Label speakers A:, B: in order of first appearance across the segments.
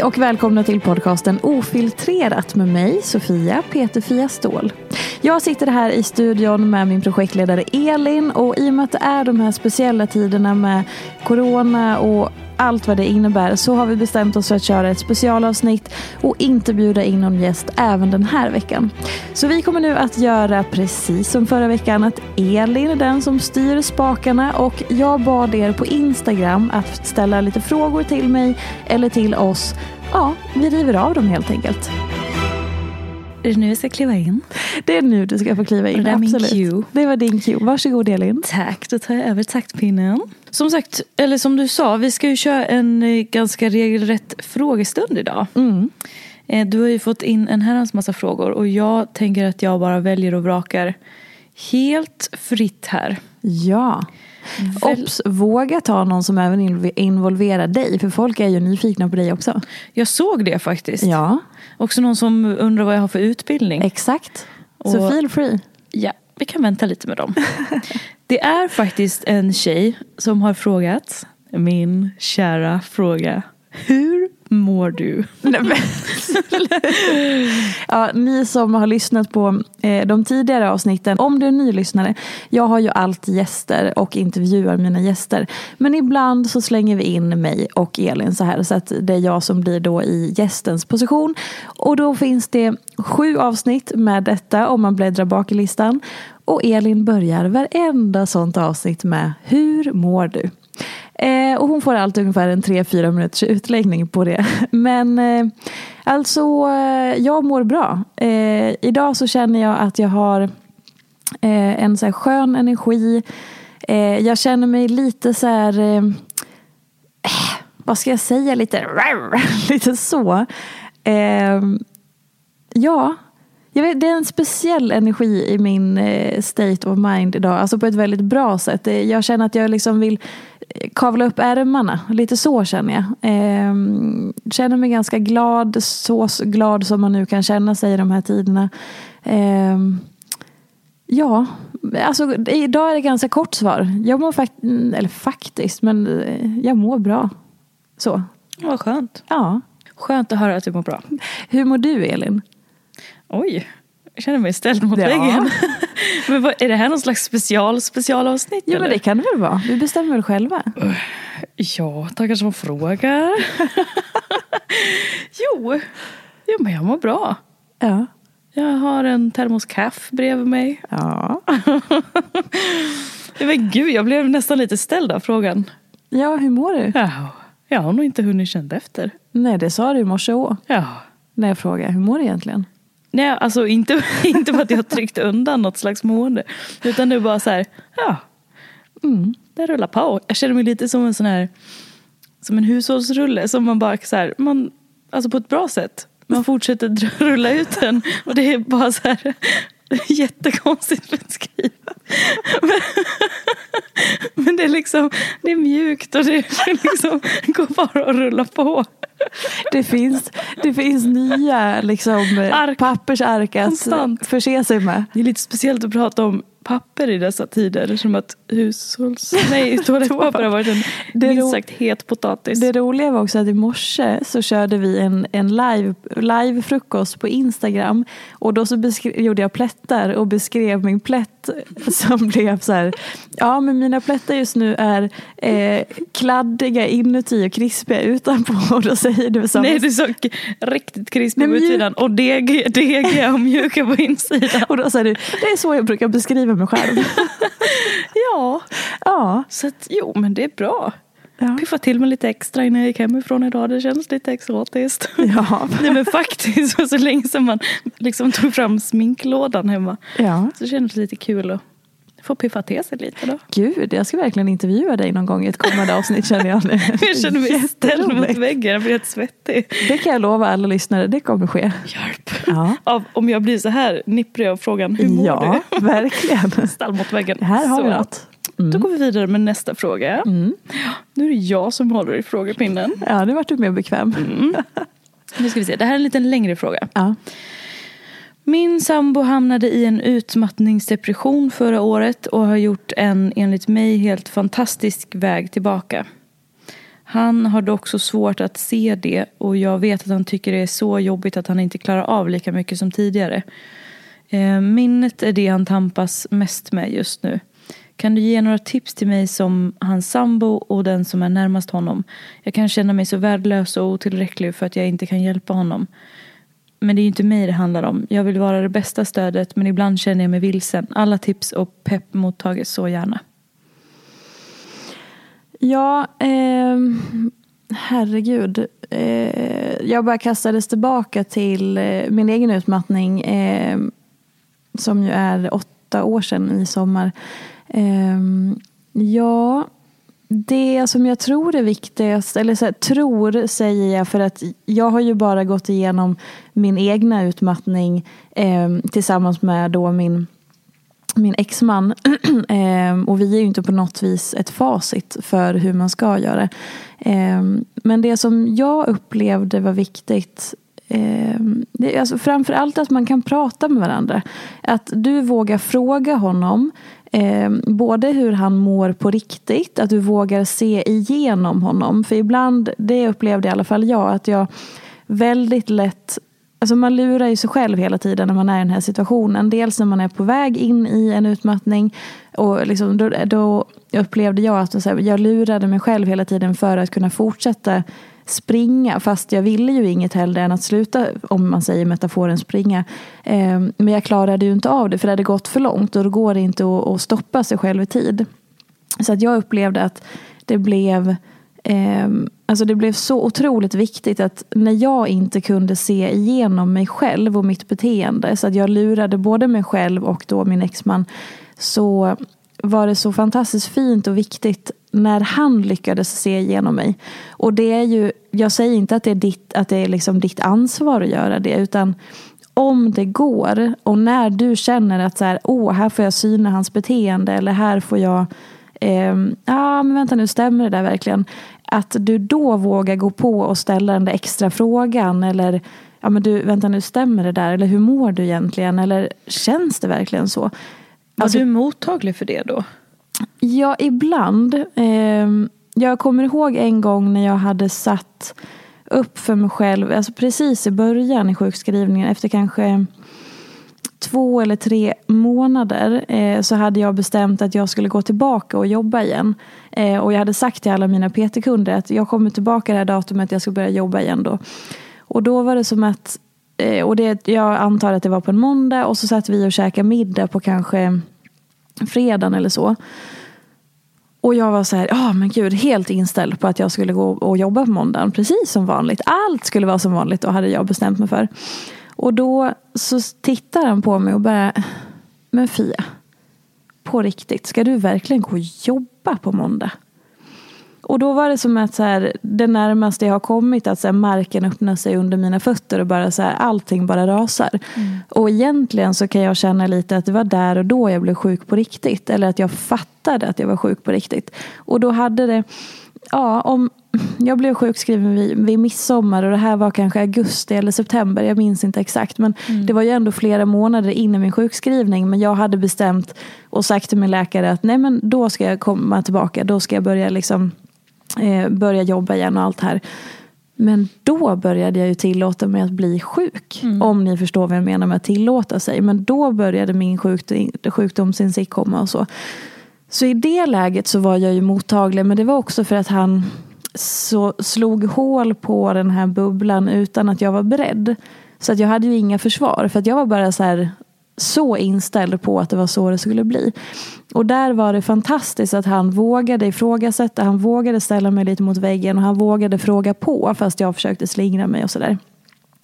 A: Hej och välkomna till podcasten Ofiltrerat med mig, Sofia Peterfia Ståhl. Jag sitter här i studion med min projektledare Elin och i och med att det är de här speciella tiderna med corona och allt vad det innebär så har vi bestämt oss för att köra ett specialavsnitt och inte bjuda in någon gäst även den här veckan. Så vi kommer nu att göra precis som förra veckan att Elin är den som styr spakarna och jag bad er på Instagram att ställa lite frågor till mig eller till oss. Ja, vi river av dem helt enkelt.
B: Är det nu jag ska kliva in?
A: Det är nu du ska få kliva in.
B: Det är min
A: absolut.
B: cue.
A: Det var din cue. Varsågod Elin.
B: Tack, då tar jag över taktpinnen. Som sagt, eller som du sa, vi ska ju köra en eh, ganska regelrätt frågestund idag.
A: Mm.
B: Eh, Du har ju fått in en herrans massa frågor och jag tänker att jag bara väljer och vrakar helt fritt här.
A: Ja.
B: Väl-
A: Ops, våga ta någon som även inv- involverar dig. För folk är ju nyfikna på dig också.
B: Jag såg det faktiskt.
A: Ja,
B: Också någon som undrar vad jag har för utbildning.
A: exakt. Så
B: Och-
A: feel free.
B: Ja, vi kan vänta lite med dem. Det är faktiskt en tjej som har frågat min kära fråga. Hur mår du?
A: Ja, ni som har lyssnat på eh, de tidigare avsnitten, om du är ny lyssnare, jag har ju alltid gäster och intervjuar mina gäster. Men ibland så slänger vi in mig och Elin så här så att det är jag som blir då i gästens position. Och då finns det sju avsnitt med detta om man bläddrar bak i listan. Och Elin börjar varenda sånt avsnitt med Hur mår du? Eh, och hon får alltid ungefär en 3-4 minuters utläggning på det. Men eh, alltså, eh, jag mår bra. Eh, idag så känner jag att jag har eh, en så här skön energi. Eh, jag känner mig lite så här, eh, eh vad ska jag säga, lite, lite så. Eh, ja, jag vet, det är en speciell energi i min eh, state of mind idag. Alltså på ett väldigt bra sätt. Eh, Jag känner att jag liksom vill kavla upp ärmarna. Lite så känner jag. Eh, känner mig ganska glad. Så glad som man nu kan känna sig i de här tiderna. Eh, ja, alltså idag är det ganska kort svar. Jag mår faktiskt, eller faktiskt, men eh, jag mår bra. Så,
B: Vad skönt.
A: ja.
B: Skönt att höra att du mår bra.
A: Hur mår du Elin?
B: Oj, jag känner mig ställd mot
A: Ja.
B: väggen. Men vad, är det här någon slags special specialavsnitt?
A: Jo
B: eller?
A: men det kan det väl vara. Vi bestämmer väl själva.
B: Ja, tackar som frågar. jo, jo, men jag mår bra.
A: Ja.
B: Jag har en termos kaffe bredvid mig.
A: Ja.
B: Men gud, jag blev nästan lite ställd av frågan.
A: Ja, hur mår du?
B: Ja, jag har nog inte hunnit känna efter.
A: Nej, det sa du i morse också.
B: Ja.
A: När jag frågade, hur mår du egentligen?
B: Nej, alltså inte, inte för att jag tryckte undan något slags mående. Utan det är bara så här, ja.
A: Mm.
B: det rullar på. Jag känner mig lite som en sån här, som en hushållsrulle som man bara så här, man, alltså på ett bra sätt. Man fortsätter dra- rulla ut den och det är bara så här jättekonstigt beskrivet. Men, men det är liksom, det är mjukt och det är liksom, går bara att rulla på.
A: Det finns, det finns nya liksom,
B: Ark.
A: pappersark att
B: Konstant.
A: förse sig med.
B: Det är lite speciellt att prata om papper i dessa tider. Som att hushålls... Nej, toalettpapper har varit en
A: Det är
B: minst sagt het potatis.
A: Det roliga var också att i morse så körde vi en, en live, live-frukost på Instagram. Och då så gjorde jag plättar och beskrev min plätt som blev så här. Ja men mina plättar just nu är eh, kladdiga inuti och krispiga utanpå. Och då säger du så
B: Nej, du sa riktigt krispig
A: Nej,
B: på utsidan och deg, degiga och mjuka på insidan.
A: Och då säger du, det är så jag brukar beskriva mig själv.
B: Ja,
A: Ja,
B: så att, jo men det är bra.
A: ja.
B: Piffa till med lite extra innan jag gick hemifrån idag. Det känns lite exotiskt.
A: ja.
B: Nej men faktiskt, så länge som man liksom tog fram sminklådan hemma.
A: ja.
B: Så kändes det lite kul att få piffa till sig lite då.
A: Gud, jag ska verkligen intervjua dig någon gång i ett kommande avsnitt känner jag nu.
B: Jag känner mig ställd mot väggen, jag blir helt svettig.
A: Det kan jag lova alla lyssnare, det kommer ske.
B: Hjälp!
A: Ja,
B: Av, om jag blir så här nipprig av frågan hur mår
A: ja
B: du?
A: verkligen.
B: Stall mot väggen.
A: Här har
B: Så.
A: vi något.
B: Då går vi vidare med nästa fråga.
A: Mm.
B: Nu är det jag som håller i frågepinnen.
A: Ja, nu vart du mer bekväm.
B: Nu ska vi se, det här är en lite längre fråga.
A: Ja.
B: Min sambo hamnade i en utmattningsdepression förra året och har gjort en enligt mig helt fantastisk väg tillbaka. Han har dock så svårt att se det och jag vet att han tycker det är så jobbigt att han inte klarar av lika mycket som tidigare. Eh, minnet är det han tampas mest med just nu. Kan du ge några tips till mig som hans sambo och den som är närmast honom? Jag kan känna mig så värdelös och otillräcklig för att jag inte kan hjälpa honom. Men det är ju inte mig det handlar om. Jag vill vara det bästa stödet men ibland känner jag mig vilsen. Alla tips och pepp mottages så gärna.
A: Ja, eh, herregud. Eh, jag bara kastades tillbaka till eh, min egen utmattning. Eh, som ju är åtta år sedan i sommar. Ehm, ja, det som jag tror är viktigast, eller så här, tror säger jag för att jag har ju bara gått igenom min egna utmattning eh, tillsammans med då min min exman. eh, och vi är ju inte på något vis ett facit för hur man ska göra. Eh, men det som jag upplevde var viktigt Eh, det är alltså framförallt att man kan prata med varandra. Att du vågar fråga honom Eh, både hur han mår på riktigt, att du vågar se igenom honom. För ibland, det upplevde i alla fall jag, att jag väldigt lätt Alltså man lurar ju sig själv hela tiden när man är i den här situationen. Dels när man är på väg in i en utmattning. Och liksom då, då upplevde jag att jag lurade mig själv hela tiden för att kunna fortsätta springa. Fast jag ville ju inget hellre än att sluta, om man säger metaforen springa. Ehm, men jag klarade ju inte av det för det hade gått för långt. Och då går det inte att, stoppa sig själv i tid. Så att jag upplevde att det blev ehm, alltså det blev så otroligt viktigt att när jag inte kunde se igenom mig själv och mitt beteende så att jag lurade både mig själv och då min exman så var det så fantastiskt fint och viktigt när han lyckades se igenom mig. Och det är ju, jag säger inte att det är ditt, att det är liksom ditt ansvar att göra det utan om det går och när du känner att så här, åh, här får jag syna hans beteende eller här får jag eh, ja men vänta nu, stämmer det där verkligen? Att du då vågar gå på och ställa den där extra frågan eller ja men du, vänta nu, stämmer det där? Eller hur mår du egentligen? Eller känns det verkligen så?
B: Var
A: Alltså-
B: du mottaglig för det då?
A: Ja, ibland. Eh, jag kommer ihåg en gång när jag hade satt upp för mig själv, alltså precis i början i sjukskrivningen, efter kanske två eller tre månader eh, så hade jag bestämt att jag skulle gå tillbaka och jobba igen. Eh, och jag hade sagt till alla mina PT-kunder att jag kommer tillbaka det här datumet, jag ska börja jobba igen då. Och då var det som att, eh, och det, jag antar att det var på en måndag och så satt vi och käkade middag på kanske fredagen eller så. Och jag var så här, ja men gud, helt inställd på att jag skulle gå och jobba på måndagen. Precis som vanligt. Allt skulle vara som vanligt och hade jag bestämt mig för. Och då så tittar han på mig och bara, men Fia, på riktigt, ska du verkligen gå och jobba på måndag. Och då var det som att så här, det närmaste jag har kommit att så här, marken öppnar sig under mina fötter och bara så här, allting bara rasar. Mm. Och egentligen så kan jag känna lite att det var där och då jag blev sjuk på riktigt. Eller att jag fattade att jag var sjuk på riktigt. Och då hade det, ja om, jag blev sjukskriven vid, vid midsommar och det här var kanske augusti eller september. Jag minns inte exakt. Men mm. det var ju ändå flera månader in i min sjukskrivning. Men jag hade bestämt och sagt till min läkare att nej men då ska jag komma tillbaka. Då ska jag börja liksom eh, börja jobba igen och allt det här. Men då började jag ju tillåta mig att bli sjuk. Mm. Om ni förstår vad jag menar med att tillåta sig. Men då började min sjukdom, sjukdomsinsikt komma och så. Så i det läget så var jag ju mottaglig. Men det var också för att han så slog hål på den här bubblan utan att jag var beredd. Så att jag hade ju inga försvar. För att jag var bara så här så inställd på att det var så det skulle bli. Och där var det fantastiskt att han vågade ifrågasätta, han vågade ställa mig lite mot väggen och han vågade fråga på fast jag försökte slingra mig och sådär.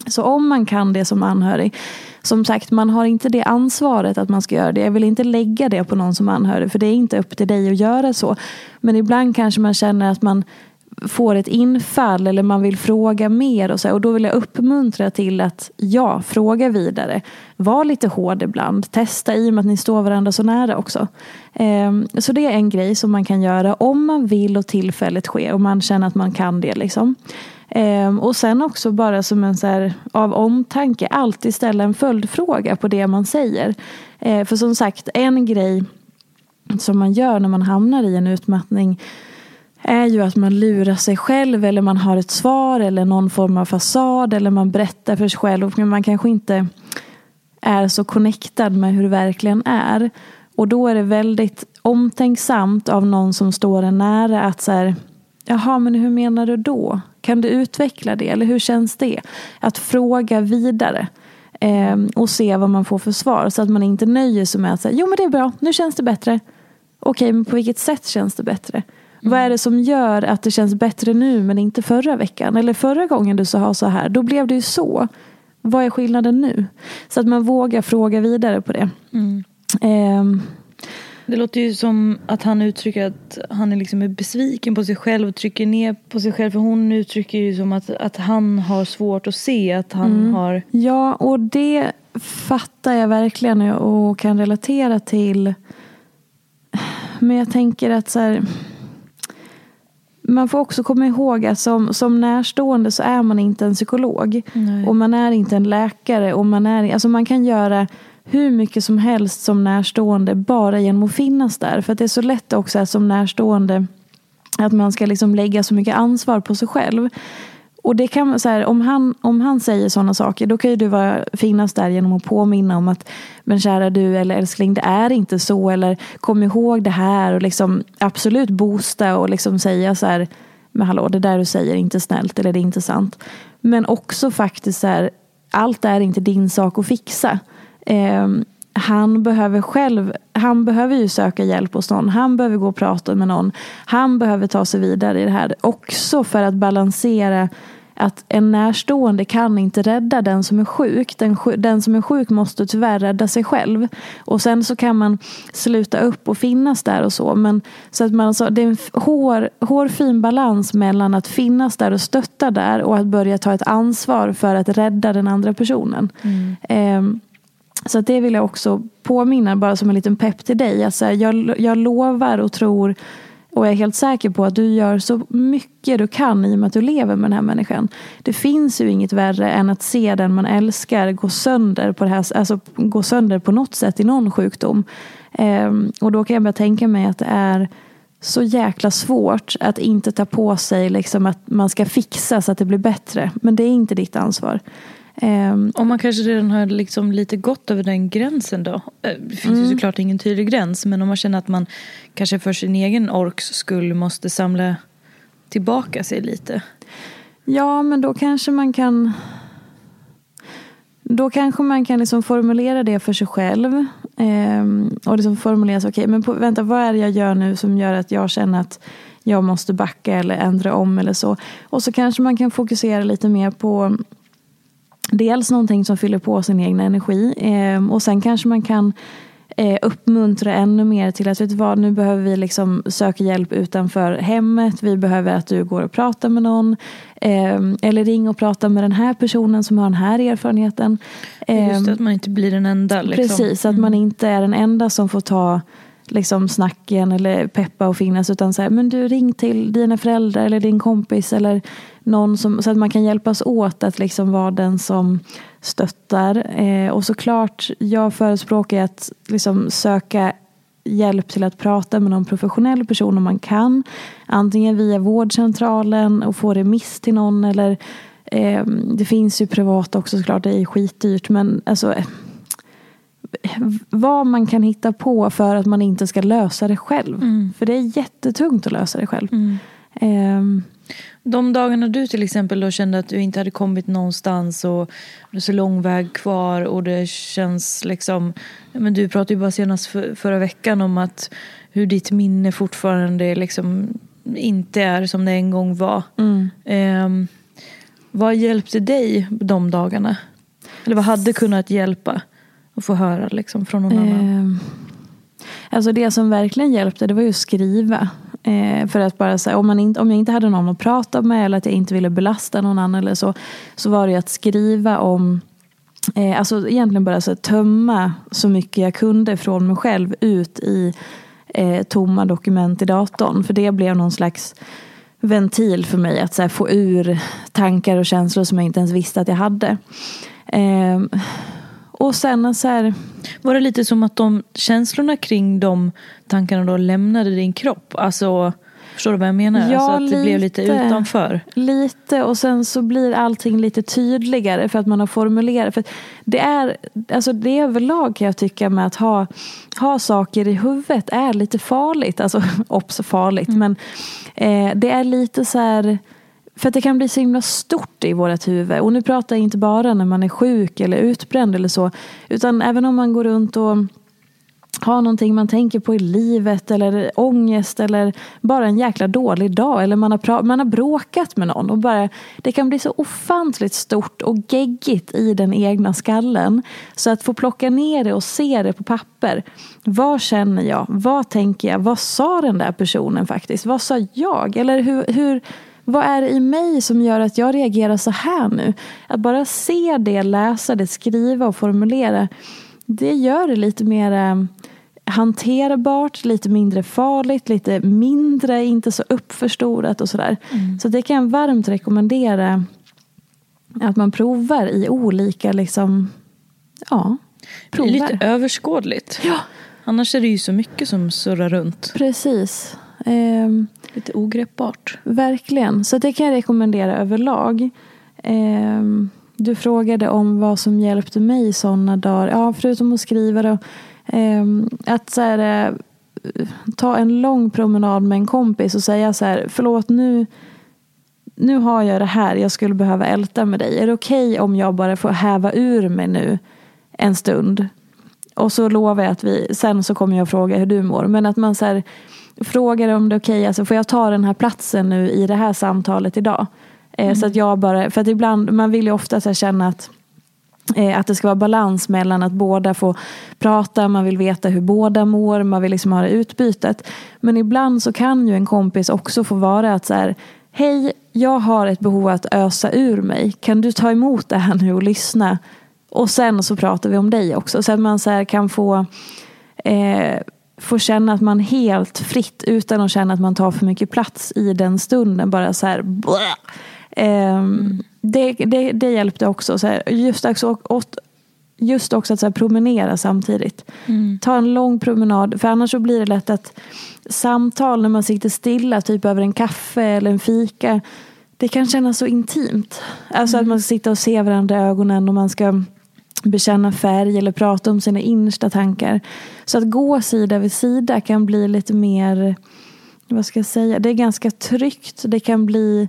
A: Så om man kan det som anhörig, som sagt man har inte det ansvaret att man ska göra det. Jag vill inte lägga det på någon som anhörig för det är inte upp till dig att göra så. Men ibland kanske man känner att man får ett infall eller man vill fråga mer och så. Och då vill jag uppmuntra till att ja, fråga vidare. Var lite hård ibland. Testa i och med att ni står varandra så nära också. Ehm, så det är en grej som man kan göra om man vill och tillfället sker och man känner att man kan det. Liksom. Ehm, och sen också bara som en så här, av omtanke alltid ställa en följdfråga på det man säger. Ehm, för som sagt, en grej som man gör när man hamnar i en utmattning är ju att man lurar sig själv eller man har ett svar eller någon form av fasad eller man berättar för sig själv men man kanske inte är så connectad med hur det verkligen är. Och då är det väldigt omtänksamt av någon som står en nära att så här, jaha men hur menar du då? Kan du utveckla det eller hur känns det? Att fråga vidare. Eh, och se vad man får för svar så att man inte nöjer sig med att säga jo men det är bra, nu känns det bättre. Okej, men på vilket sätt känns det bättre? Mm. Vad är det som gör att det känns bättre nu men inte förra veckan? Eller förra gången du sa så här, då blev det ju så. Vad är skillnaden nu? Så att man vågar fråga vidare på det. Mm.
B: Um, det låter ju som att han uttrycker att han är liksom besviken på sig själv och trycker ner på sig själv. För hon uttrycker ju som att, att han har svårt att se att han mm. har...
A: Ja, och det fattar jag verkligen och kan relatera till. Men jag tänker att så här, man får också komma ihåg att som, som närstående så är man inte en psykolog. Nej. Och man är inte en läkare. Och man, är, alltså man kan göra hur mycket som helst som närstående bara genom att finnas där. För det är så lätt också som närstående att man ska liksom lägga så mycket ansvar på sig själv. Och det kan, så här, om, han, om han säger sådana saker då kan ju du vara, finnas där genom att påminna om att men kära du eller älskling det är inte så eller kom ihåg det här och liksom absolut boosta och liksom säga så här men hallå det där du säger är inte snällt eller det är inte sant. Men också faktiskt så här allt är inte din sak att fixa. Eh, han behöver själv, han behöver ju söka hjälp hos någon. Han behöver gå och prata med någon. Han behöver ta sig vidare i det här. Också för att balansera att en närstående kan inte rädda den som är sjuk. Den, den som är sjuk måste tyvärr rädda sig själv. Och sen så kan man sluta upp och finnas där och så. Men, så att man, alltså, det är en hår, hårfin balans mellan att finnas där och stötta där och att börja ta ett ansvar för att rädda den andra personen. Mm. Eh, så det vill jag också påminna, bara som en liten pepp till dig. Alltså, jag, jag lovar och tror och jag är helt säker på att du gör så mycket du kan i och med att du lever med den här människan. Det finns ju inget värre än att se den man älskar gå sönder på, det här, alltså gå sönder på något sätt i någon sjukdom. Ehm, och då kan jag börja tänka mig att det är så jäkla svårt att inte ta på sig liksom att man ska fixa så att det blir bättre. Men det är inte ditt ansvar.
B: Um, man kanske redan har liksom lite gått över den gränsen då? Eh, det finns mm. ju såklart ingen tydlig gräns men om man känner att man kanske för sin egen orks skull måste samla tillbaka sig lite.
A: Ja men då kanske man kan då kanske man kan liksom formulera det för sig själv. Eh, och liksom formulera så, okej okay, men på, vänta vad är det jag gör nu som gör att jag känner att jag måste backa eller ändra om eller så. Och så kanske man kan fokusera lite mer på dels någonting som fyller på sin egen energi eh, och sen kanske man kan eh, uppmuntra ännu mer till att vet du vad, nu behöver vi liksom söka hjälp utanför hemmet. Vi behöver att du går och pratar med någon. Eh, eller ring och prata med den här personen som har den här erfarenheten.
B: Just
A: Eh,
B: det, att man inte blir den enda. Liksom.
A: Precis, att man inte är den enda som får ta liksom snacken eller peppa och finnas utan så här, men du ring till dina föräldrar eller din kompis eller någon som, så att man kan hjälpas åt att liksom vara den som stöttar. Eh, och såklart, jag förespråkar att liksom söka hjälp till att prata med någon professionell person om man kan. Antingen via vårdcentralen och få remiss till någon eller eh, det finns ju privat också såklart, det är skitdyrt men alltså eh, vad man kan hitta på för att man inte ska lösa det själv. För det är jättetungt att lösa det själv. Ehm,
B: De dagarna du till exempel då kände att du inte hade kommit någonstans och det är så lång väg kvar och det känns liksom... Men du pratade ju bara senast för, förra veckan om att hur ditt minne fortfarande liksom inte är som det en gång var. Ehm, vad hjälpte dig de dagarna? Eller vad hade kunnat hjälpa? Och få höra liksom från någon annan.
A: Ehm, alltså det som verkligen hjälpte det var ju att skriva. Eh, för att bara säga, om, man inte, om jag inte hade någon att prata med eller att jag inte ville belasta någon annan eller så. Så var det ju att skriva om, eh, alltså egentligen bara så här, tömma så mycket jag kunde från mig själv ut i eh, tomma dokument i datorn. För det blev någon slags ventil för mig att så här, få ur tankar och känslor som jag inte ens visste att jag hade. Eh, och sen så här,
B: Var det lite som att de känslorna kring de tankarna då lämnade din kropp? Alltså, förstår du vad jag menar?
A: Ja,
B: alltså att det blev lite
A: lite.
B: utanför.
A: Lite och sen så blir allting lite tydligare för att man har formulerat. För det är, alltså det överlag kan jag tycka med att ha, ha saker i huvudet är lite farligt. Alltså obs farligt men eh, det är lite så här för att det kan bli så himla stort i vårt huvud. Och nu pratar jag inte bara när man är sjuk eller utbränd eller så. Utan även om man går runt och har någonting man tänker på i livet eller ångest eller bara en jäkla dålig dag eller man har, man har bråkat med någon och bara det kan bli så ofantligt stort och geggigt i den egna skallen så att få plocka ner det och se det på papper vad känner jag, vad tänker jag, vad sa den där personen faktiskt, vad sa jag eller hur, hur vad är det i mig som gör att jag reagerar så här nu? Att bara se det, läsa det, skriva och formulera det gör det lite mer eh, hanterbart, lite mindre farligt, lite mindre, inte så uppförstorat och sådär. Så det kan jag varmt rekommendera att man provar i olika, liksom, ja,
B: Det är lite överskådligt.
A: Ja,
B: Annars är det ju så mycket som surrar runt.
A: precis. Ehm,
B: Lite ogreppbart.
A: Verkligen. Så det kan jag rekommendera överlag. Ehm, du frågade om vad som hjälpte mig sådana dagar. Ja, förutom att skriva då. Ehm, att så här, eh, ta en lång promenad med en kompis och säga så här, förlåt nu, nu har jag det här, jag skulle behöva älta med dig. Är det okej om jag bara får häva ur mig nu en stund? Och så lovar jag att vi, sen så kommer jag fråga hur du mår. Men att man så här, frågar om det är okej, alltså får jag ta den här platsen nu i det här samtalet idag? Eh, Så att jag bara, för att ibland, man vill ju ofta så här känna att eh, att det ska vara balans mellan att båda får prata, man vill veta hur båda mår, man vill liksom ha det utbytet. Men ibland så kan ju en kompis också få vara att så här, hej, jag har ett behov att ösa ur mig. Kan du ta emot det här nu och lyssna? Och sen så pratar vi om dig också. Så att man så kan få eh, få känna att man helt fritt utan att känna att man tar för mycket plats i den stunden. Bara så här. Ehm, det, det, det hjälpte också. Så här, just, också just också att så promenera samtidigt. Ta en lång promenad. För annars så blir det lätt att samtal när man sitter stilla, typ över en kaffe eller en fika. Det kan kännas så intimt. Alltså att man ska sitta och se varandra i ögonen och man ska bekänna färg eller prata om sina innersta tankar. Så att gå sida vid sida kan bli lite mer, vad ska jag säga, det är ganska tryggt. Det kan bli,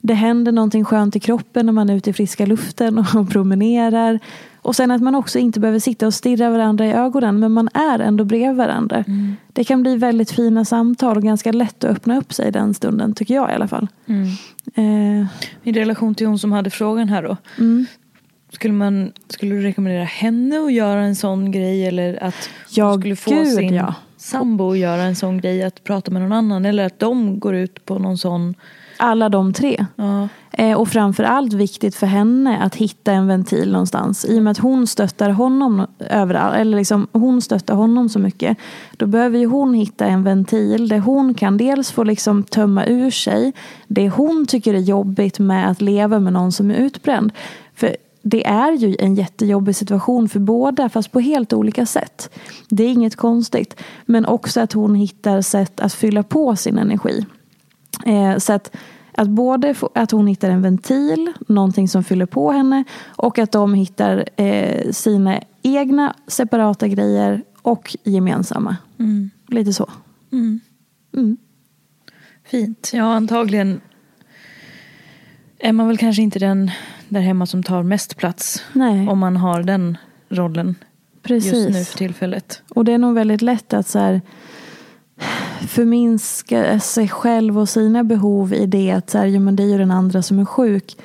A: det händer någonting skönt i kroppen när man är ute i friska luften och promenerar. Och sen att man också inte behöver sitta och stirra varandra i ögonen men man är ändå bredvid varandra. Det kan bli väldigt fina samtal och ganska lätt att öppna upp sig den stunden tycker jag i alla fall. Eh,
B: I relation till hon som hade frågan här då.
A: mm,
B: Skulle, man, skulle du rekommendera henne att göra en sån grej eller att
A: Ja,
B: hon skulle få
A: gud,
B: sin
A: ja.
B: sambo att göra en sån grej, att prata med någon annan eller att de går ut på någon sån...
A: Alla de tre.
B: Ja.
A: Eh, och framförallt viktigt för henne att hitta en ventil någonstans. I och med att hon stöttar honom överallt, eller liksom hon stöttar honom så mycket. Då behöver ju hon hitta en ventil där hon kan dels få liksom tömma ur sig det hon tycker är jobbigt med att leva med någon som är utbränd. För det är ju en jättejobbig situation för båda fast på helt olika sätt. Det är inget konstigt. Men också att hon hittar sätt att fylla på sin energi. Eh, så att, att både att hon hittar en ventil, någonting som fyller på henne och att de hittar eh, sina egna separata grejer och gemensamma. Lite så.
B: Fint. Ja, antagligen är man väl kanske inte den där hemma som tar mest plats.
A: Nej.
B: Om man har den rollen
A: Precis.
B: just nu för tillfället.
A: Och det är nog väldigt lätt att så här, förminska sig själv och sina behov i det att så här, ja, men det är ju den andra som är sjuk.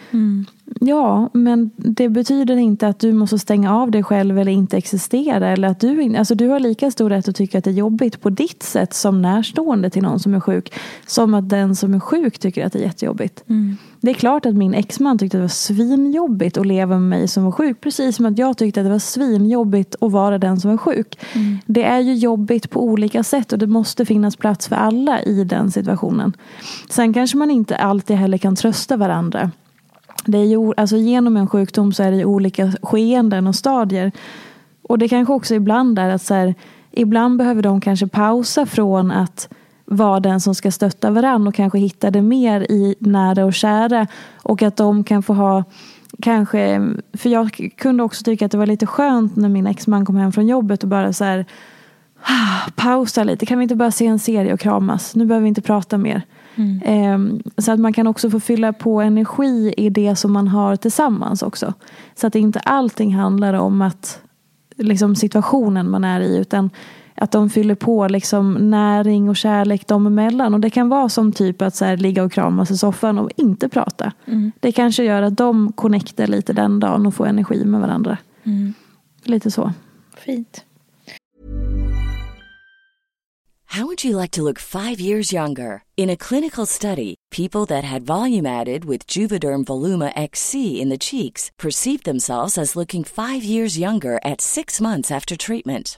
A: Ja, men det betyder inte att du måste stänga av dig själv eller inte existera. Eller att du, alltså, du har lika stor rätt att tycka att det är jobbigt på ditt sätt som närstående till någon som är sjuk. Som att den som är sjuk tycker att det är jättejobbigt. Det är klart att min exman tyckte att det var svinjobbigt att leva med mig som var sjuk. Precis som att jag tyckte att det var svinjobbigt att vara den som var sjuk. Det är ju jobbigt på olika sätt och det måste finnas plats för alla i den situationen. Sen kanske man inte alltid heller kan trösta varandra. Det är ju, alltså genom en sjukdom så är det ju olika skeenden och stadier. Och det kanske också ibland är att så här, ibland behöver de kanske pausa från att vara den som ska stötta varandra och kanske hitta det mer i nära och kära. Och att de kan få ha kanske, för jag kunde också tycka att det var lite skönt när min exman kom hem från jobbet och bara så här "Ah, pausa lite, kan vi inte bara se en serie och kramas? Nu behöver vi inte prata mer. Ehm, så att man kan också få fylla på energi i det som man har tillsammans också. Så att inte allting handlar om att liksom situationen man är i utan att de fyller på liksom näring och kärlek dem emellan. Och det kan vara som typ att så här, ligga och kramas i soffan och inte prata. Det kanske gör att de connectar lite den dagen och får energi med varandra. Lite så.
B: Fint.
C: How would you like to look five years younger? In a clinical study, people that had volume added with Juvederm Voluma XC in the cheeks perceived themselves as looking five years younger at six months after treatment.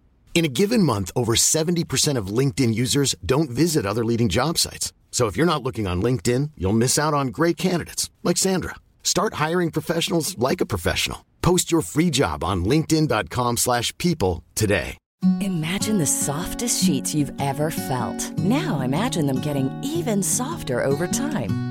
D: In a given month, over 70% of LinkedIn users don't visit other leading job sites. So if you're not looking on LinkedIn, you'll miss out on great candidates like Sandra. Start hiring professionals like a professional. Post your free job on linkedin.com/people today.
C: Imagine the softest sheets you've ever felt. Now imagine them getting even softer over time.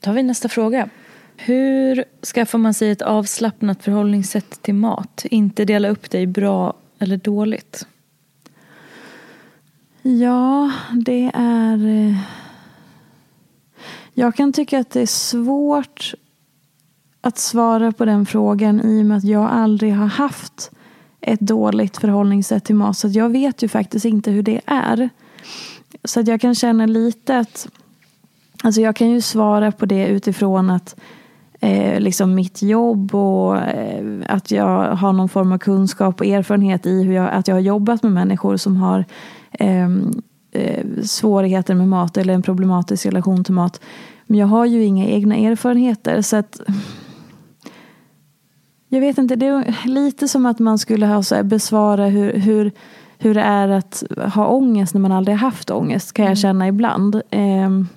B: Tar vi nästa fråga. Hur skaffar man sig ett avslappnat förhållningssätt till mat? Inte dela upp det i bra eller dåligt.
A: Ja, det är... Eh, jag kan tycka att det är svårt att svara på den frågan i och med att jag aldrig har haft ett dåligt förhållningssätt till mat. Så jag vet ju faktiskt inte hur det är. Så att jag kan känna lite att Alltså jag kan ju svara på det utifrån att eh, liksom mitt jobb och eh, att jag har någon form av kunskap och erfarenhet i hur jag, att jag har jobbat med människor som har eh, eh, svårigheter med mat eller en problematisk relation till mat. Men jag har ju inga egna erfarenheter så att jag vet inte, det är lite som att man skulle ha så besvara hur, hur, hur det är att ha ångest när man aldrig haft ångest kan jag känna ibland. Ehm,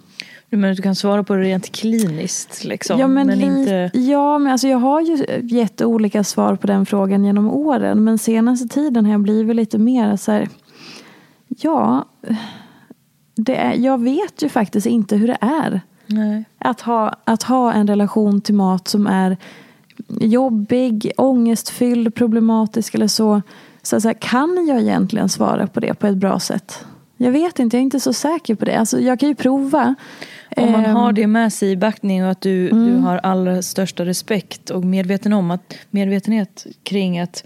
B: Att du kan svara på det rent kliniskt? Liksom,
A: Ja, men,
B: men inte...
A: ja, men alltså jag har ju gett olika svar på den frågan genom åren. Men senaste tiden har jag blivit lite mer så här. Ja, det är, jag vet ju faktiskt inte hur det är.
B: Nej.
A: Att ha, att ha en relation till mat som är jobbig, ångestfylld, problematisk eller så. Så, så här, kan jag egentligen svara på det på ett bra sätt? Jag vet inte, jag är inte så säker på det. Alltså, jag kan ju prova.
B: Om man
A: Ehm,
B: har det med sig i backning och att du,
A: Mm.
B: du har allra största respekt och medveten om att, medvetenhet kring att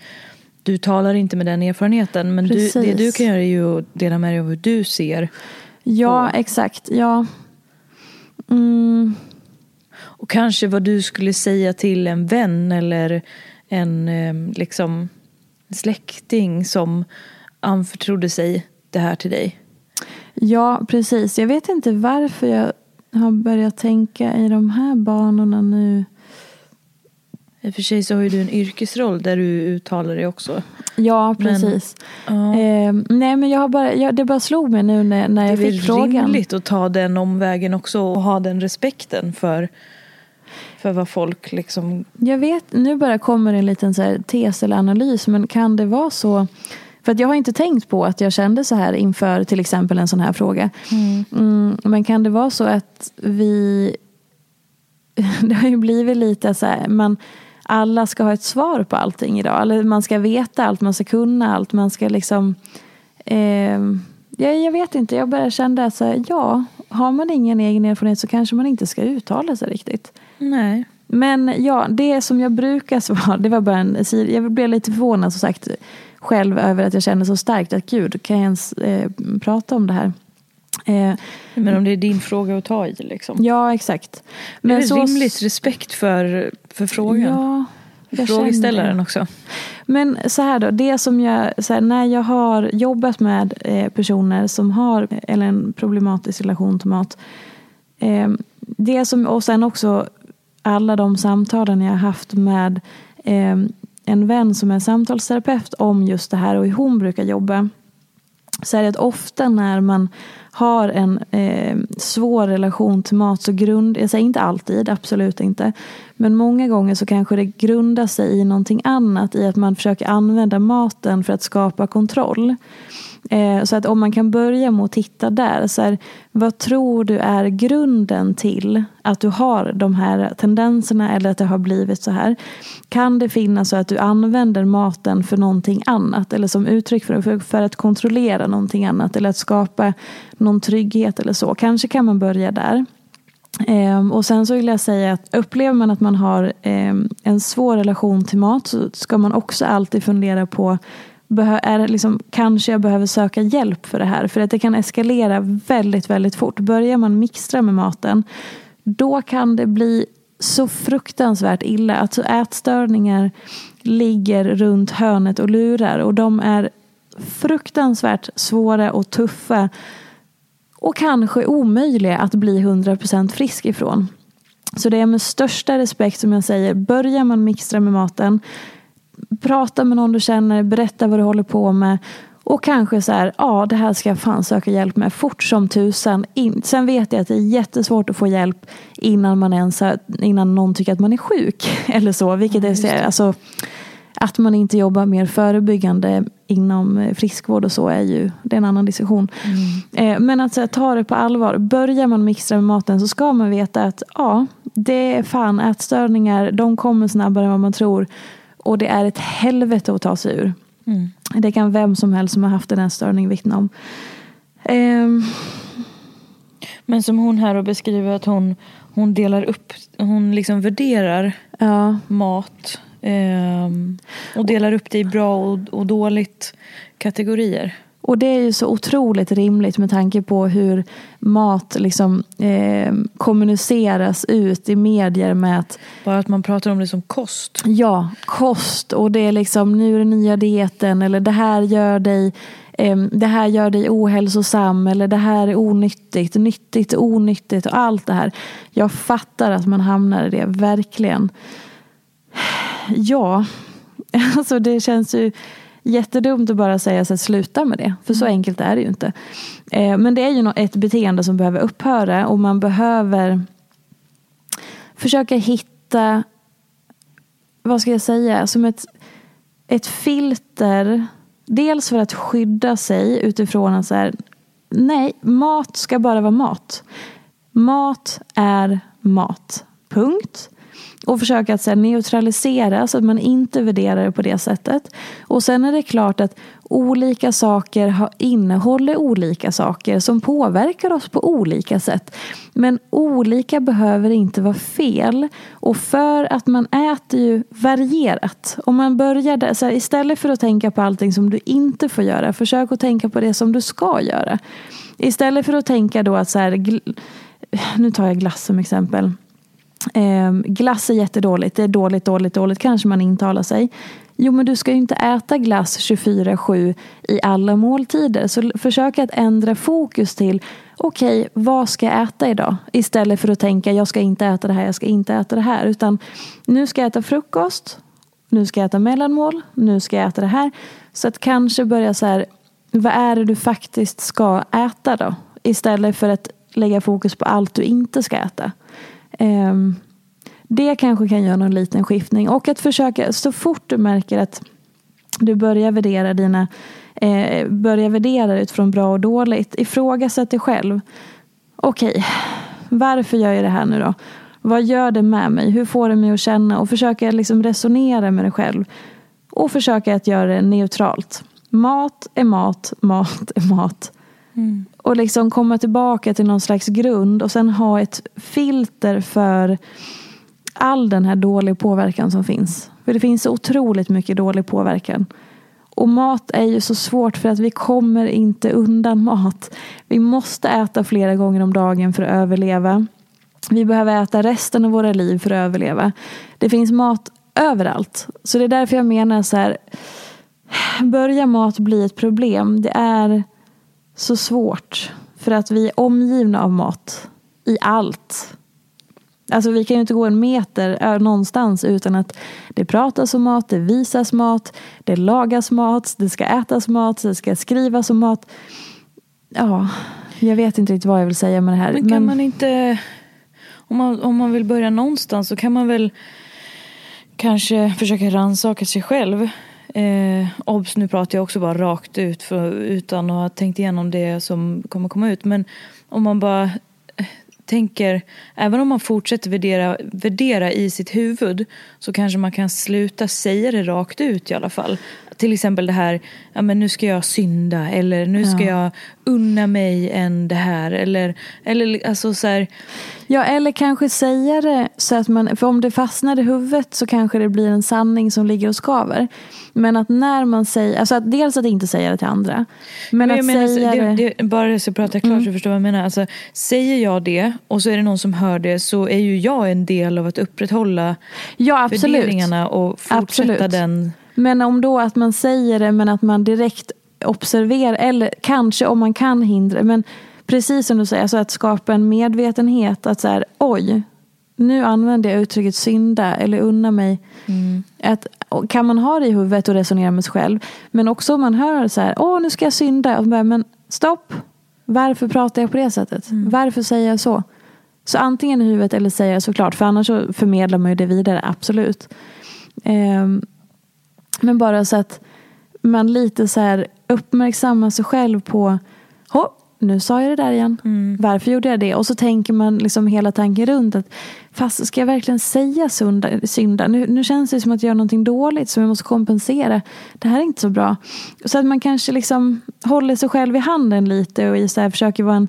B: du talar inte med den erfarenheten. Men du, det du kan göra är ju att dela med dig av hur du ser.
A: Ja,
B: på-
A: exakt. Ja. Mm,
B: Och kanske vad du skulle säga till en vän eller en eh, liksom, släkting som anförtrodde sig det här till dig.
A: ja, precis. Jag vet inte varför jag har börjat tänka i de här banorna nu.
B: I och för sig så har ju du en yrkesroll där du uttalar dig också.
A: Ja,
B: Men-
A: precis.
B: Ja.
A: Eh, nej, men jag har bara, jag, det bara slog mig nu när, när
B: Det är
A: jag fick frågan.
B: rimligt att ta den omvägen också och ha den respekten för, för vad folk liksom...
A: Jag vet, nu bara kommer en liten så här tes eller analys, men kan det vara så? För att jag har inte tänkt på att jag kände så här inför till exempel en sån här fråga. Mm, men kan det vara så att vi... Det har ju blivit lite så här, man, alla ska ha ett svar på allting idag. Eller man ska veta allt, man ska kunna allt, man ska liksom... Eh, jag, jag vet inte, jag bara kände att så här, ja, har man ingen egen erfarenhet så kanske man inte ska uttala sig riktigt.
B: Nej.
A: Men ja, det som jag brukar svara, det var bara en Jag blev lite förvånad som sagt själv över att jag kände så starkt att gud, kan jag ens eh, prata om det här? Eh,
B: Men om det är din fråga att ta i liksom.
A: ja, exakt.
B: Men det är
A: så-
B: rimligt respekt för, för frågan.
A: Ja, känner
B: frågeställaren också.
A: Men så här då, det som jag, här, när jag har jobbat med eh, personer som har eller en problematisk relation till mat. Eh, det som, och sen också alla de samtalen jag har haft med eh, en vän som är samtalsterapeut om just det här och hur hon brukar jobba. Så är det att ofta när man har en eh, svår relation till mat så grund, jag säger inte alltid, absolut inte. Men många gånger så kanske det grundar sig i någonting annat. I att man försöker använda maten för att skapa kontroll. Eh, så att om man kan börja med att titta där. Så här, vad tror du är grunden till att du har de här tendenserna eller att det har blivit så här? Kan det finnas så att du använder maten för någonting annat eller som uttryck för, för, att kontrollera någonting annat eller att skapa någon trygghet eller så? Kanske kan man börja där. Ehm, och sen så vill jag säga att upplever man att man har ehm, en svår relation till mat så ska man också alltid fundera på är liksom, kanske jag behöver söka hjälp för det här. För att det kan eskalera väldigt, väldigt fort. Börjar man mixtra med maten då kan det bli så fruktansvärt illa. Alltså ätstörningar ligger runt hörnet och lurar och de är fruktansvärt svåra och tuffa och kanske omöjliga att bli 100% frisk ifrån. Så det är med största respekt som jag säger, börjar man mixtra med maten, prata med någon du känner, berätta vad du håller på med och kanske så här, ja det här ska jag fan söka hjälp med fort som tusan. In. Sen vet jag att det är jättesvårt att få hjälp innan, man ens innan någon tycker att man är sjuk. Eller så, vilket ja, är, alltså, att man inte jobbar mer förebyggande inom eh, friskvård och så är ju det är en annan diskussion. Mm. Eh, men att så här, ta det på allvar. Börjar man mixtra med maten så ska man veta att ja, det är fan ätstörningar. De kommer snabbare än vad man tror. Och det är ett helvete att ta sig ur. Mm. Det kan vem som helst som har haft en ätstörning vittna om. Um.
B: Men som hon här beskriver att hon, hon delar upp, hon liksom värderar ja. mat um, och delar upp det i bra och, och dåligt kategorier.
A: Och det är ju så otroligt rimligt med tanke på hur mat liksom, eh, kommuniceras ut i medier med att...
B: Bara att man pratar om det som kost.
A: Ja, kost. Och det är liksom, nu är det nya dieten eller det här gör dig eh, det här gör dig ohälsosam eller det här är onyttigt, nyttigt onyttigt och allt det här. Jag fattar att man hamnar i det, verkligen. Ja, alltså det känns ju jättedumt att bara säga att sluta med det. För så mm. enkelt är det ju inte. Eh, men det är ju ett beteende som behöver upphöra och man behöver försöka hitta, vad ska jag säga, som ett, ett filter. Dels för att skydda sig utifrån att så här, nej, mat ska bara vara mat. Mat är mat. Punkt. Och försöka att så neutralisera så att man inte värderar det på det sättet. Och sen är det klart att olika saker innehåller olika saker som påverkar oss på olika sätt. Men olika behöver inte vara fel. Och för att man äter ju varierat. Om man börjar där, så här, istället för att tänka på allting som du inte får göra, försök att tänka på det som du ska göra. Istället för att tänka då att så här, nu tar jag glass som exempel. Eh, glass är jättedåligt, det är dåligt, dåligt, dåligt kanske man intalar sig. Jo men du ska ju inte äta glass 24-7 i alla måltider. Så försök att ändra fokus till okej, okay, vad ska jag äta idag? Istället för att tänka jag ska inte äta det här, jag ska inte äta det här. Utan nu ska jag äta frukost, nu ska jag äta mellanmål, nu ska jag äta det här. Så att kanske börja så här, vad är det du faktiskt ska äta då? Istället för att lägga fokus på allt du inte ska äta. Ehm, det kanske kan göra någon liten skiftning. Och att försöka, så fort du märker att du börjar värdera dina eh, börjar värdera utifrån bra och dåligt. Ifrågasätt dig själv. Okej, okay, varför gör jag det här nu då? Vad gör det med mig? Hur får det mig att känna? Och försöka liksom resonera med dig själv. Och försöka att göra det neutralt. Mat är mat, mat är mat. Mm. Och liksom komma tillbaka till någon slags grund och sen ha ett filter för all den här dåliga påverkan som finns. För det finns så otroligt mycket dålig påverkan. Och mat är ju så svårt för att vi kommer inte undan mat. Vi måste äta flera gånger om dagen för att överleva. Vi behöver äta resten av våra liv för att överleva. Det finns mat överallt. Så det är därför jag menar så här. Börjar mat bli ett problem? Det är så svårt. För att vi är omgivna av mat. I allt. Alltså vi kan ju inte gå en meter någonstans utan att det pratas om mat, det visas mat, det lagas mat, det ska ätas mat, det ska skrivas om mat. Ja, jag vet inte riktigt vad jag vill säga med det här.
B: Men kan men... man inte, om man, om man vill börja någonstans så kan man väl kanske försöka rannsaka sig själv. Eh, obs, nu pratar jag också bara rakt ut för, utan att ha tänkt igenom det som kommer komma ut. Men om man bara eh, tänker, även om man fortsätter värdera, värdera i sitt huvud så kanske man kan sluta säga det rakt ut i alla fall. Till exempel det här, ja men nu ska jag synda eller nu ska ja. jag unna mig en det här eller, eller alltså så här.
A: Ja eller kanske säga det så att man, för om det fastnar i huvudet så kanske det blir en sanning som ligger och skaver. Men att när man säger, alltså att dels att inte säga det till andra. Men, men att menar, säga
B: det, det, Bara så pratar jag klart mm. så förstår vad jag menar. Alltså, säger jag det och så är det någon som hör det så är ju jag en del av att upprätthålla
A: ja, absolut.
B: värderingarna och fortsätta absolut. den.
A: Men om då att man säger det men att man direkt observerar eller kanske om man kan hindra men precis som du säger, alltså att skapa en medvetenhet att så här, oj, nu använder jag uttrycket synda eller unna mig.
B: Mm.
A: Att, kan man ha det i huvudet och resonera med sig själv. Men också om man hör så här, åh nu ska jag synda. Och bara, men stopp, varför pratar jag på det sättet? Varför säger jag så? Så antingen i huvudet eller säger jag såklart. För annars så förmedlar man ju det vidare, absolut. Ehm, men bara så att man lite så här uppmärksammar sig själv på nu sa jag det där igen. Varför gjorde jag det? Och så tänker man liksom hela tanken runt att fast ska jag verkligen säga sunda, synda? Nu, nu känns det som att jag gör någonting dåligt som jag måste kompensera. Det här är inte så bra. Så att man kanske liksom håller sig själv i handen lite och i så här försöker vara en,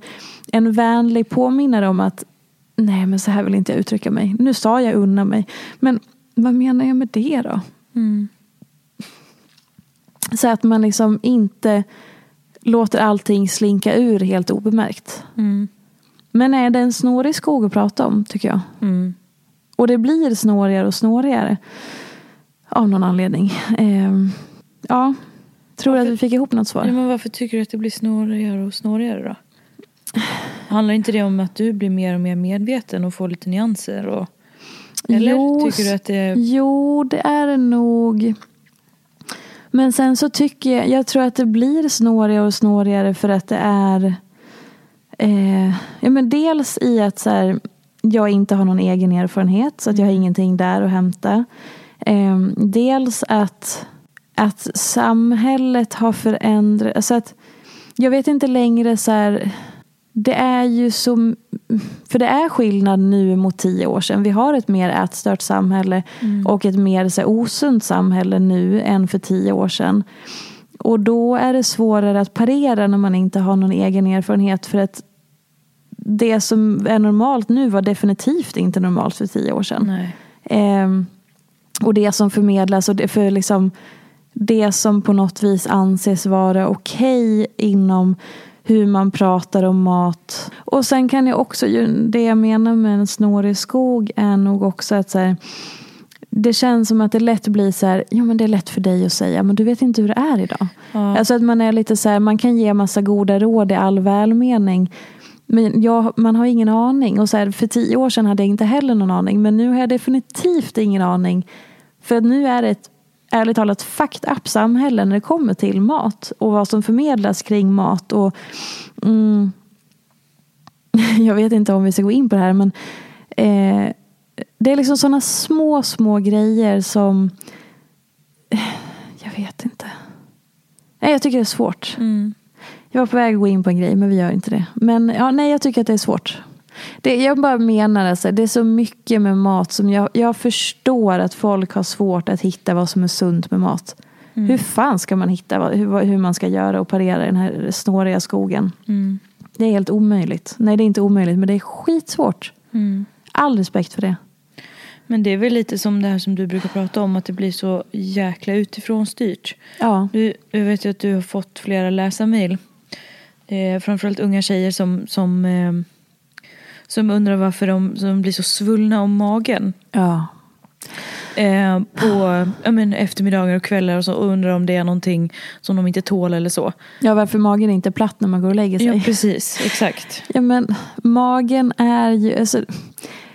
A: en vänlig påminnare om att nej men så här vill inte jag uttrycka mig. Nu sa jag unna mig. Men vad menar jag med det då? Så att man liksom inte låter allting slinka ur helt obemärkt. Men är det en snårig skog att prata om tycker jag. Och det blir snårigare och snårigare. Av någon anledning. Ehm, ja, tror du att vi fick ihop något svar?
B: Ja, men varför tycker du att det blir snårigare och snårigare då? Handlar inte det om att du blir mer och mer medveten och får lite nyanser? Och, eller
A: Jo,
B: tycker du att det
A: Jo, det är nog. Men sen så tycker jag, jag tror att det blir snårigare och snårigare för att det är eh, ja, men dels i att så här, jag inte har någon egen erfarenhet så att jag har ingenting där att hämta. Eh, dels att, att samhället har förändrats. Alltså att jag vet inte längre så här det är ju så... För det är skillnad nu mot tio år sedan. Vi har ett mer ätstört samhälle och ett mer så här, osunt samhälle nu än för tio år sedan. Och då är det svårare att parera när man inte har någon egen erfarenhet. För att det som är normalt nu var definitivt inte normalt för tio år sedan. Ehm, och det som förmedlas och det, för liksom, det som på något vis anses vara okej inom hur man pratar om mat. Och sen kan jag också, det jag menar med en snårig skog är nog också att så här, det känns som att det lätt blir så här, jo men det är lätt för dig att säga, men du vet inte hur det är idag. Alltså att man är lite så här, man kan ge massa goda råd i all välmening. Men jag, man har ingen aning. Och så här, för tio år sedan hade jag inte heller någon aning. Men nu har jag definitivt ingen aning. För nu är det ett ärligt talat fucked up samhälle när det kommer till mat. Och vad som förmedlas kring mat. Och, mm, jag vet inte om vi ska gå in på det här. Men eh, det är liksom sådana små, små grejer som... Jag vet inte. Nej, jag tycker det är svårt. Jag var på väg att gå in på en grej, men vi gör inte det. Men ja, nej, jag tycker att det är svårt. Det, jag bara menar alltså, det är så mycket med mat som jag, jag förstår att folk har svårt att hitta vad som är sunt med mat. Hur fan ska man hitta vad, hur, hur man ska göra och parera den här snåriga skogen? Det är helt omöjligt. Nej, det är inte omöjligt, men det är skitsvårt. All respekt för det.
B: Men det är väl lite som det här som du brukar prata om, att det blir så jäkla utifrån styrt.
A: Ja.
B: Du, jag vet ju att du har fått flera läsarmail. Eh, framförallt unga tjejer som, som, eh, som undrar varför de, som blir så svullna om magen.
A: Ja.
B: Eh, på ja, men, eftermiddagar och kvällar och så och undrar om det är någonting som de inte tål eller så.
A: ja, varför magen är inte platt när man går och lägger sig.
B: Ja, precis. Exakt.
A: Ja men magen är ju, alltså,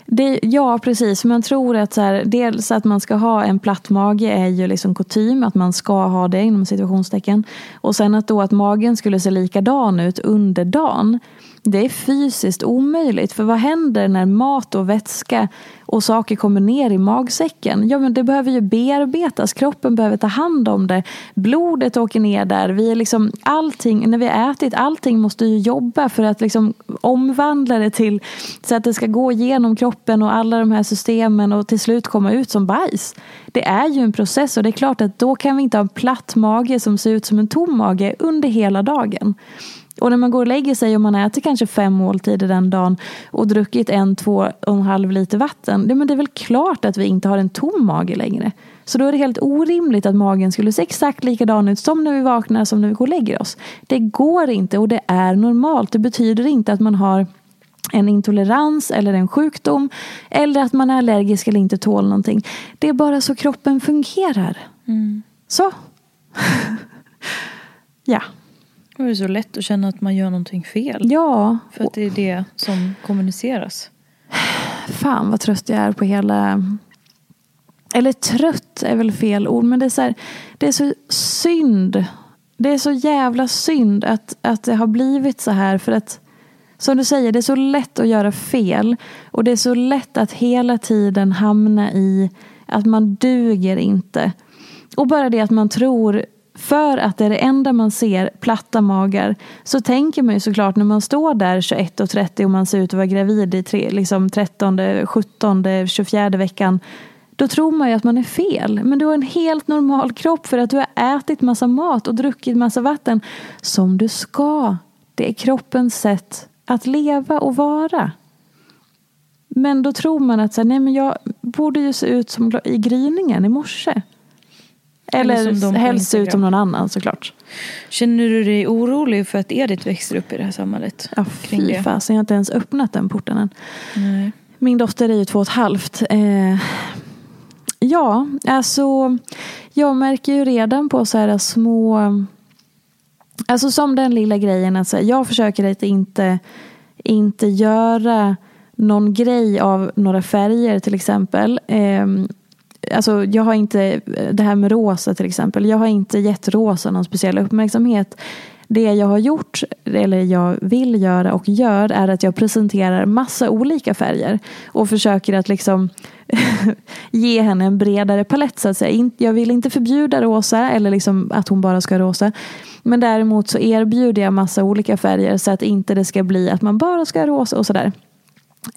A: det, ja precis, man tror att så här, dels att man ska ha en platt mage är ju liksom kutym, att man ska ha det inom situationstecken. Och sen att då att magen skulle se likadan ut under dagen, det är fysiskt omöjligt. För vad händer när mat och vätska och saker kommer ner i magsäcken? Ja men det behöver ju bearbetas, kroppen behöver ta hand om det. Blodet åker ner där, vi är liksom allting, när vi har ätit, allting måste ju jobba för att liksom omvandla det till så att det ska gå igenom kroppen och alla de här systemen och till slut komma ut som bajs. Det är ju en process och det är klart att då kan vi inte ha en platt mage som ser ut som en tom mage under hela dagen. Och när man går och lägger sig och man äter kanske fem måltider den dagen och druckit en, två och en halv liter vatten. Men det är väl klart att vi inte har en tom mage längre. Så då är det helt orimligt att magen skulle se exakt likadan ut som när vi vaknar som när vi går och lägger oss. Det går inte och det är normalt. Det betyder inte att man har en intolerans eller en sjukdom eller att man är allergisk eller inte tål någonting. Det är bara så kroppen fungerar. Så. ja.
B: Det är så lätt att känna att man gör någonting fel.
A: Ja,
B: För att det är det som kommuniceras.
A: fan vad trött jag är på hela... Eller trött är väl fel ord, men det är så, här, det är så synd. Det är så jävla synd att, att det har blivit så här. För att, som du säger, det är så lätt att göra fel. Och det är så lätt att hela tiden hamna i att man duger inte. Och bara det att man tror, för att det är det enda man ser, platta magar, så tänker man ju såklart när man står där 21.30 och man ser ut att vara gravid i tre, liksom 13, 17, 24 veckan. Då tror man ju att man är fel. Men du har en helt normal kropp för att du har ätit massa mat och druckit massa vatten. Som du ska. Det är kroppens sätt att leva och vara. Men då tror man att så här, nej, men jag borde ju se ut som i gryningen i morse. Eller, helst ut som någon annan såklart.
B: Känner du dig orolig för att Edith växer upp i det här samhället?
A: Ja, fy fasen, jag har inte ens öppnat den porten än.
B: Nej.
A: Min dotter är ju två och ett halvt. Eh, ja, alltså jag märker ju redan på så här små... Alltså som den lilla grejen att så här, jag försöker att inte, inte göra någon grej av några färger till exempel. Eh, alltså jag har inte, eh, det här med rosa till exempel, jag har inte gett rosa någon speciell uppmärksamhet. Det jag har gjort, eller jag vill göra och gör, är att jag presenterar massa olika färger. Och försöker att liksom ge henne en bredare palett så att säga. Jag vill inte förbjuda rosa eller liksom att hon bara ska ha rosa. Men däremot så erbjuder jag massa olika färger så att inte det ska bli att man bara ska ha rosa och sådär.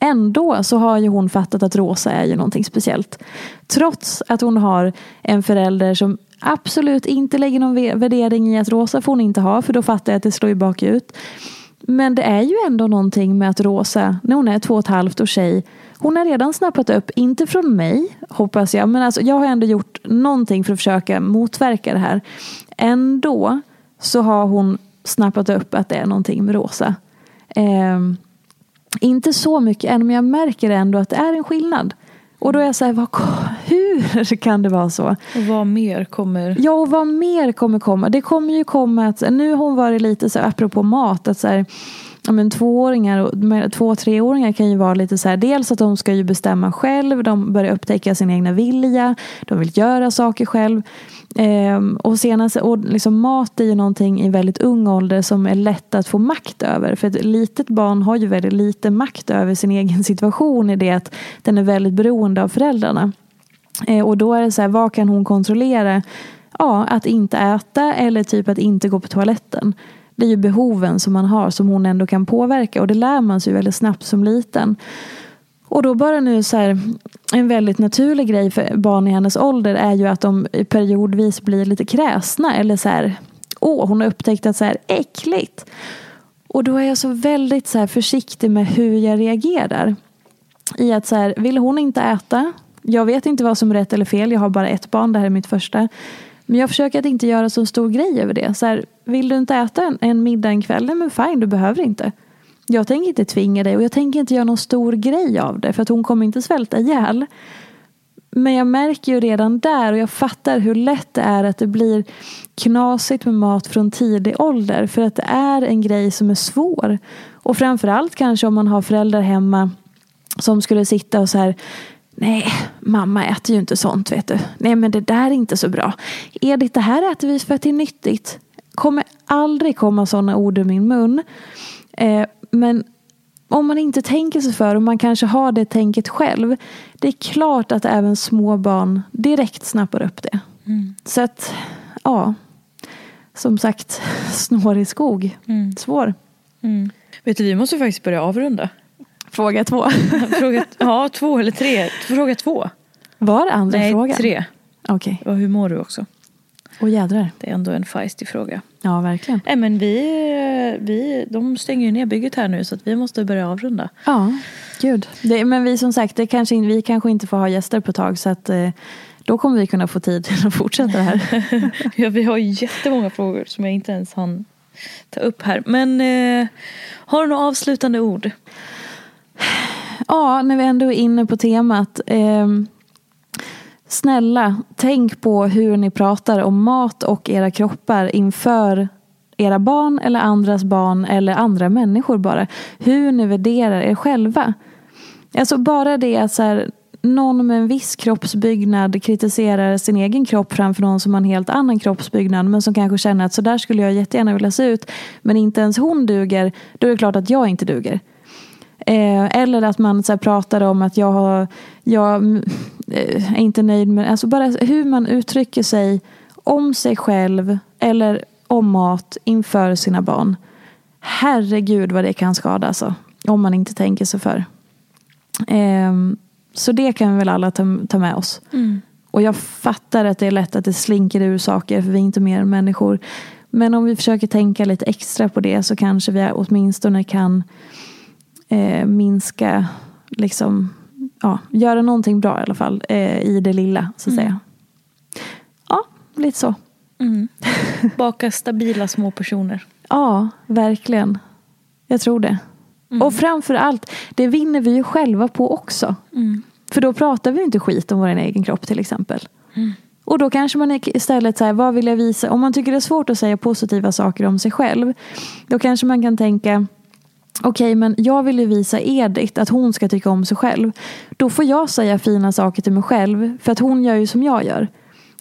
A: Ändå så har ju hon fattat att rosa är ju någonting speciellt. Trots att hon har en förälder som absolut inte lägger någon värdering i att rosa får hon inte ha för då fattar jag att det slår ju bakut. Men det är ju ändå någonting med att Rosa, när hon är två och ett halvt och tjej, hon har redan snappat upp, inte från mig hoppas jag, men alltså jag har ändå gjort någonting för att försöka motverka det här. Ändå så har hon snappat upp att det är någonting med Rosa. Eh, inte så mycket än, men jag märker ändå att det är en skillnad. Och då är jag så här, vad, hur kan det vara så?
B: Och vad mer kommer?
A: Ja, och vad mer kommer komma? Det kommer ju komma att, nu har hon varit lite så här, apropå mat, att så här, ja, men tvååringar och två och treåringar kan ju vara lite så här, dels att de ska ju bestämma själv, de börjar upptäcka sin egna vilja, de vill göra saker själv. Ehm, och senast, och liksom mat är ju någonting i väldigt ung ålder som är lätt att få makt över. För ett litet barn har ju väldigt lite makt över sin egen situation i det att den är väldigt beroende av föräldrarna. Eh, och då är det så här, vad kan hon kontrollera? Ja, att inte äta eller typ att inte gå på toaletten. Det är ju behoven som man har som hon ändå kan påverka och det lär man sig väldigt snabbt som liten. Och då bara nu så här, en väldigt naturlig grej för barn i hennes ålder är ju att de periodvis blir lite kräsna eller så här, åh hon har upptäckt att så här äckligt. Och då är jag så väldigt så här försiktig med hur jag reagerar. I att så här, vill hon inte äta? Jag vet inte vad som är rätt eller fel. Jag har bara ett barn, det här är mitt första. Men jag försöker att inte göra så stor grej över det. Så här, vill du inte äta en, en middag en kväll? Nej men fine, du behöver inte. Jag tänker inte tvinga dig och jag tänker inte göra någon stor grej av det. För att hon kommer inte svälta ihjäl. Men jag märker ju redan där och jag fattar hur lätt det är att det blir knasigt med mat från tidig ålder. För att det är en grej som är svår. Och framförallt kanske om man har föräldrar hemma som skulle sitta och så här Nej, mamma äter ju inte sånt vet du. Nej men det där är inte så bra. Edith, det här äter vi för att det är nyttigt. Kommer aldrig komma sådana ord ur min mun. Eh, men om man inte tänker sig för och man kanske har det tänket själv. Det är klart att även små barn direkt snappar upp det. Så att, ja. Som sagt, snårig skog. Svår.
B: Vet du, vi måste faktiskt börja avrunda.
A: Fråga två.
B: Fråga, ja, två eller tre. Fråga två.
A: Var det andra
B: Nej,
A: frågan?
B: tre.
A: Okej.
B: Och hur mår du också?
A: Och jädrar.
B: Det är ändå en feisty fråga.
A: Ja, verkligen.
B: Nej men vi, vi, de stänger ju ner bygget här nu så att vi måste börja avrunda.
A: Ja, gud. Det, men vi som sagt, det kanske, vi kanske inte får ha gäster på ett tag så att eh, då kommer vi kunna få tid till att fortsätta det här.
B: Ja, vi har jättemånga frågor som jag inte ens hann ta upp här. Men eh, har du några avslutande ord?
A: Ja, när vi ändå är inne på temat. Eh, snälla, tänk på hur ni pratar om mat och era kroppar inför era barn eller andras barn eller andra människor bara. Hur ni värderar er själva. Alltså bara det att så här, någon med en viss kroppsbyggnad kritiserar sin egen kropp framför någon som har en helt annan kroppsbyggnad men som kanske känner att så där skulle jag jättegärna vilja se ut men inte ens hon duger, då är det klart att jag inte duger. Eh, eller att man så här, pratar om att jag, har, jag eh, är inte nöjd med... Alltså bara hur man uttrycker sig om sig själv eller om mat inför sina barn. Herregud vad det kan skada alltså. Om man inte tänker sig för. Eh, så det kan vi väl alla ta, ta med oss.
B: Mm.
A: Och jag fattar att det är lätt att det slinker ur saker för vi är inte mer än människor. Men om vi försöker tänka lite extra på det så kanske vi åtminstone kan eh, minska, liksom, ja, göra någonting bra i alla fall eh, i det lilla så att
B: Mm.
A: säga. Ja, lite så.
B: Mm. Baka stabila små personer.
A: Ja, verkligen. Jag tror det. Och framför allt, det vinner vi ju själva på också. För då pratar vi inte skit om vår egen kropp till exempel. Och då kanske man istället säger, vad vill jag visa? Om man tycker det är svårt att säga positiva saker om sig själv. Då kanske man kan tänka, okej men jag vill ju visa Edith att hon ska tycka om sig själv. Då får jag säga fina saker till mig själv. För att hon gör ju som jag gör.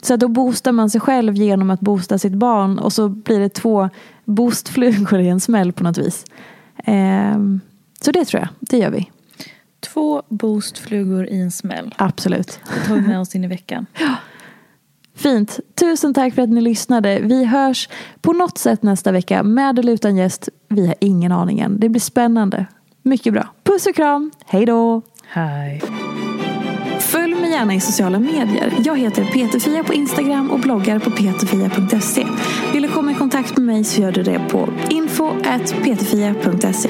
A: Så då boostar man sig själv genom att boosta sitt barn. Och så blir det två boostflugor i en smäll på något vis. Ehm, så det tror jag, det gör vi.
B: Två boostflugor i en smäll.
A: Absolut.
B: Det tar vi med oss in i veckan.
A: Fint. Tusen tack för att ni lyssnade. Vi hörs på något sätt nästa vecka med eller utan gäst. Vi har ingen aning än. Det blir spännande. Mycket bra. Puss och kram. Hej då.
B: Hej.
A: Följ mig gärna i sociala medier. Jag heter Peterfia på Instagram och bloggar på peterfia.se. Vill du komma i kontakt med mig så gör du det på info.peterfia.se.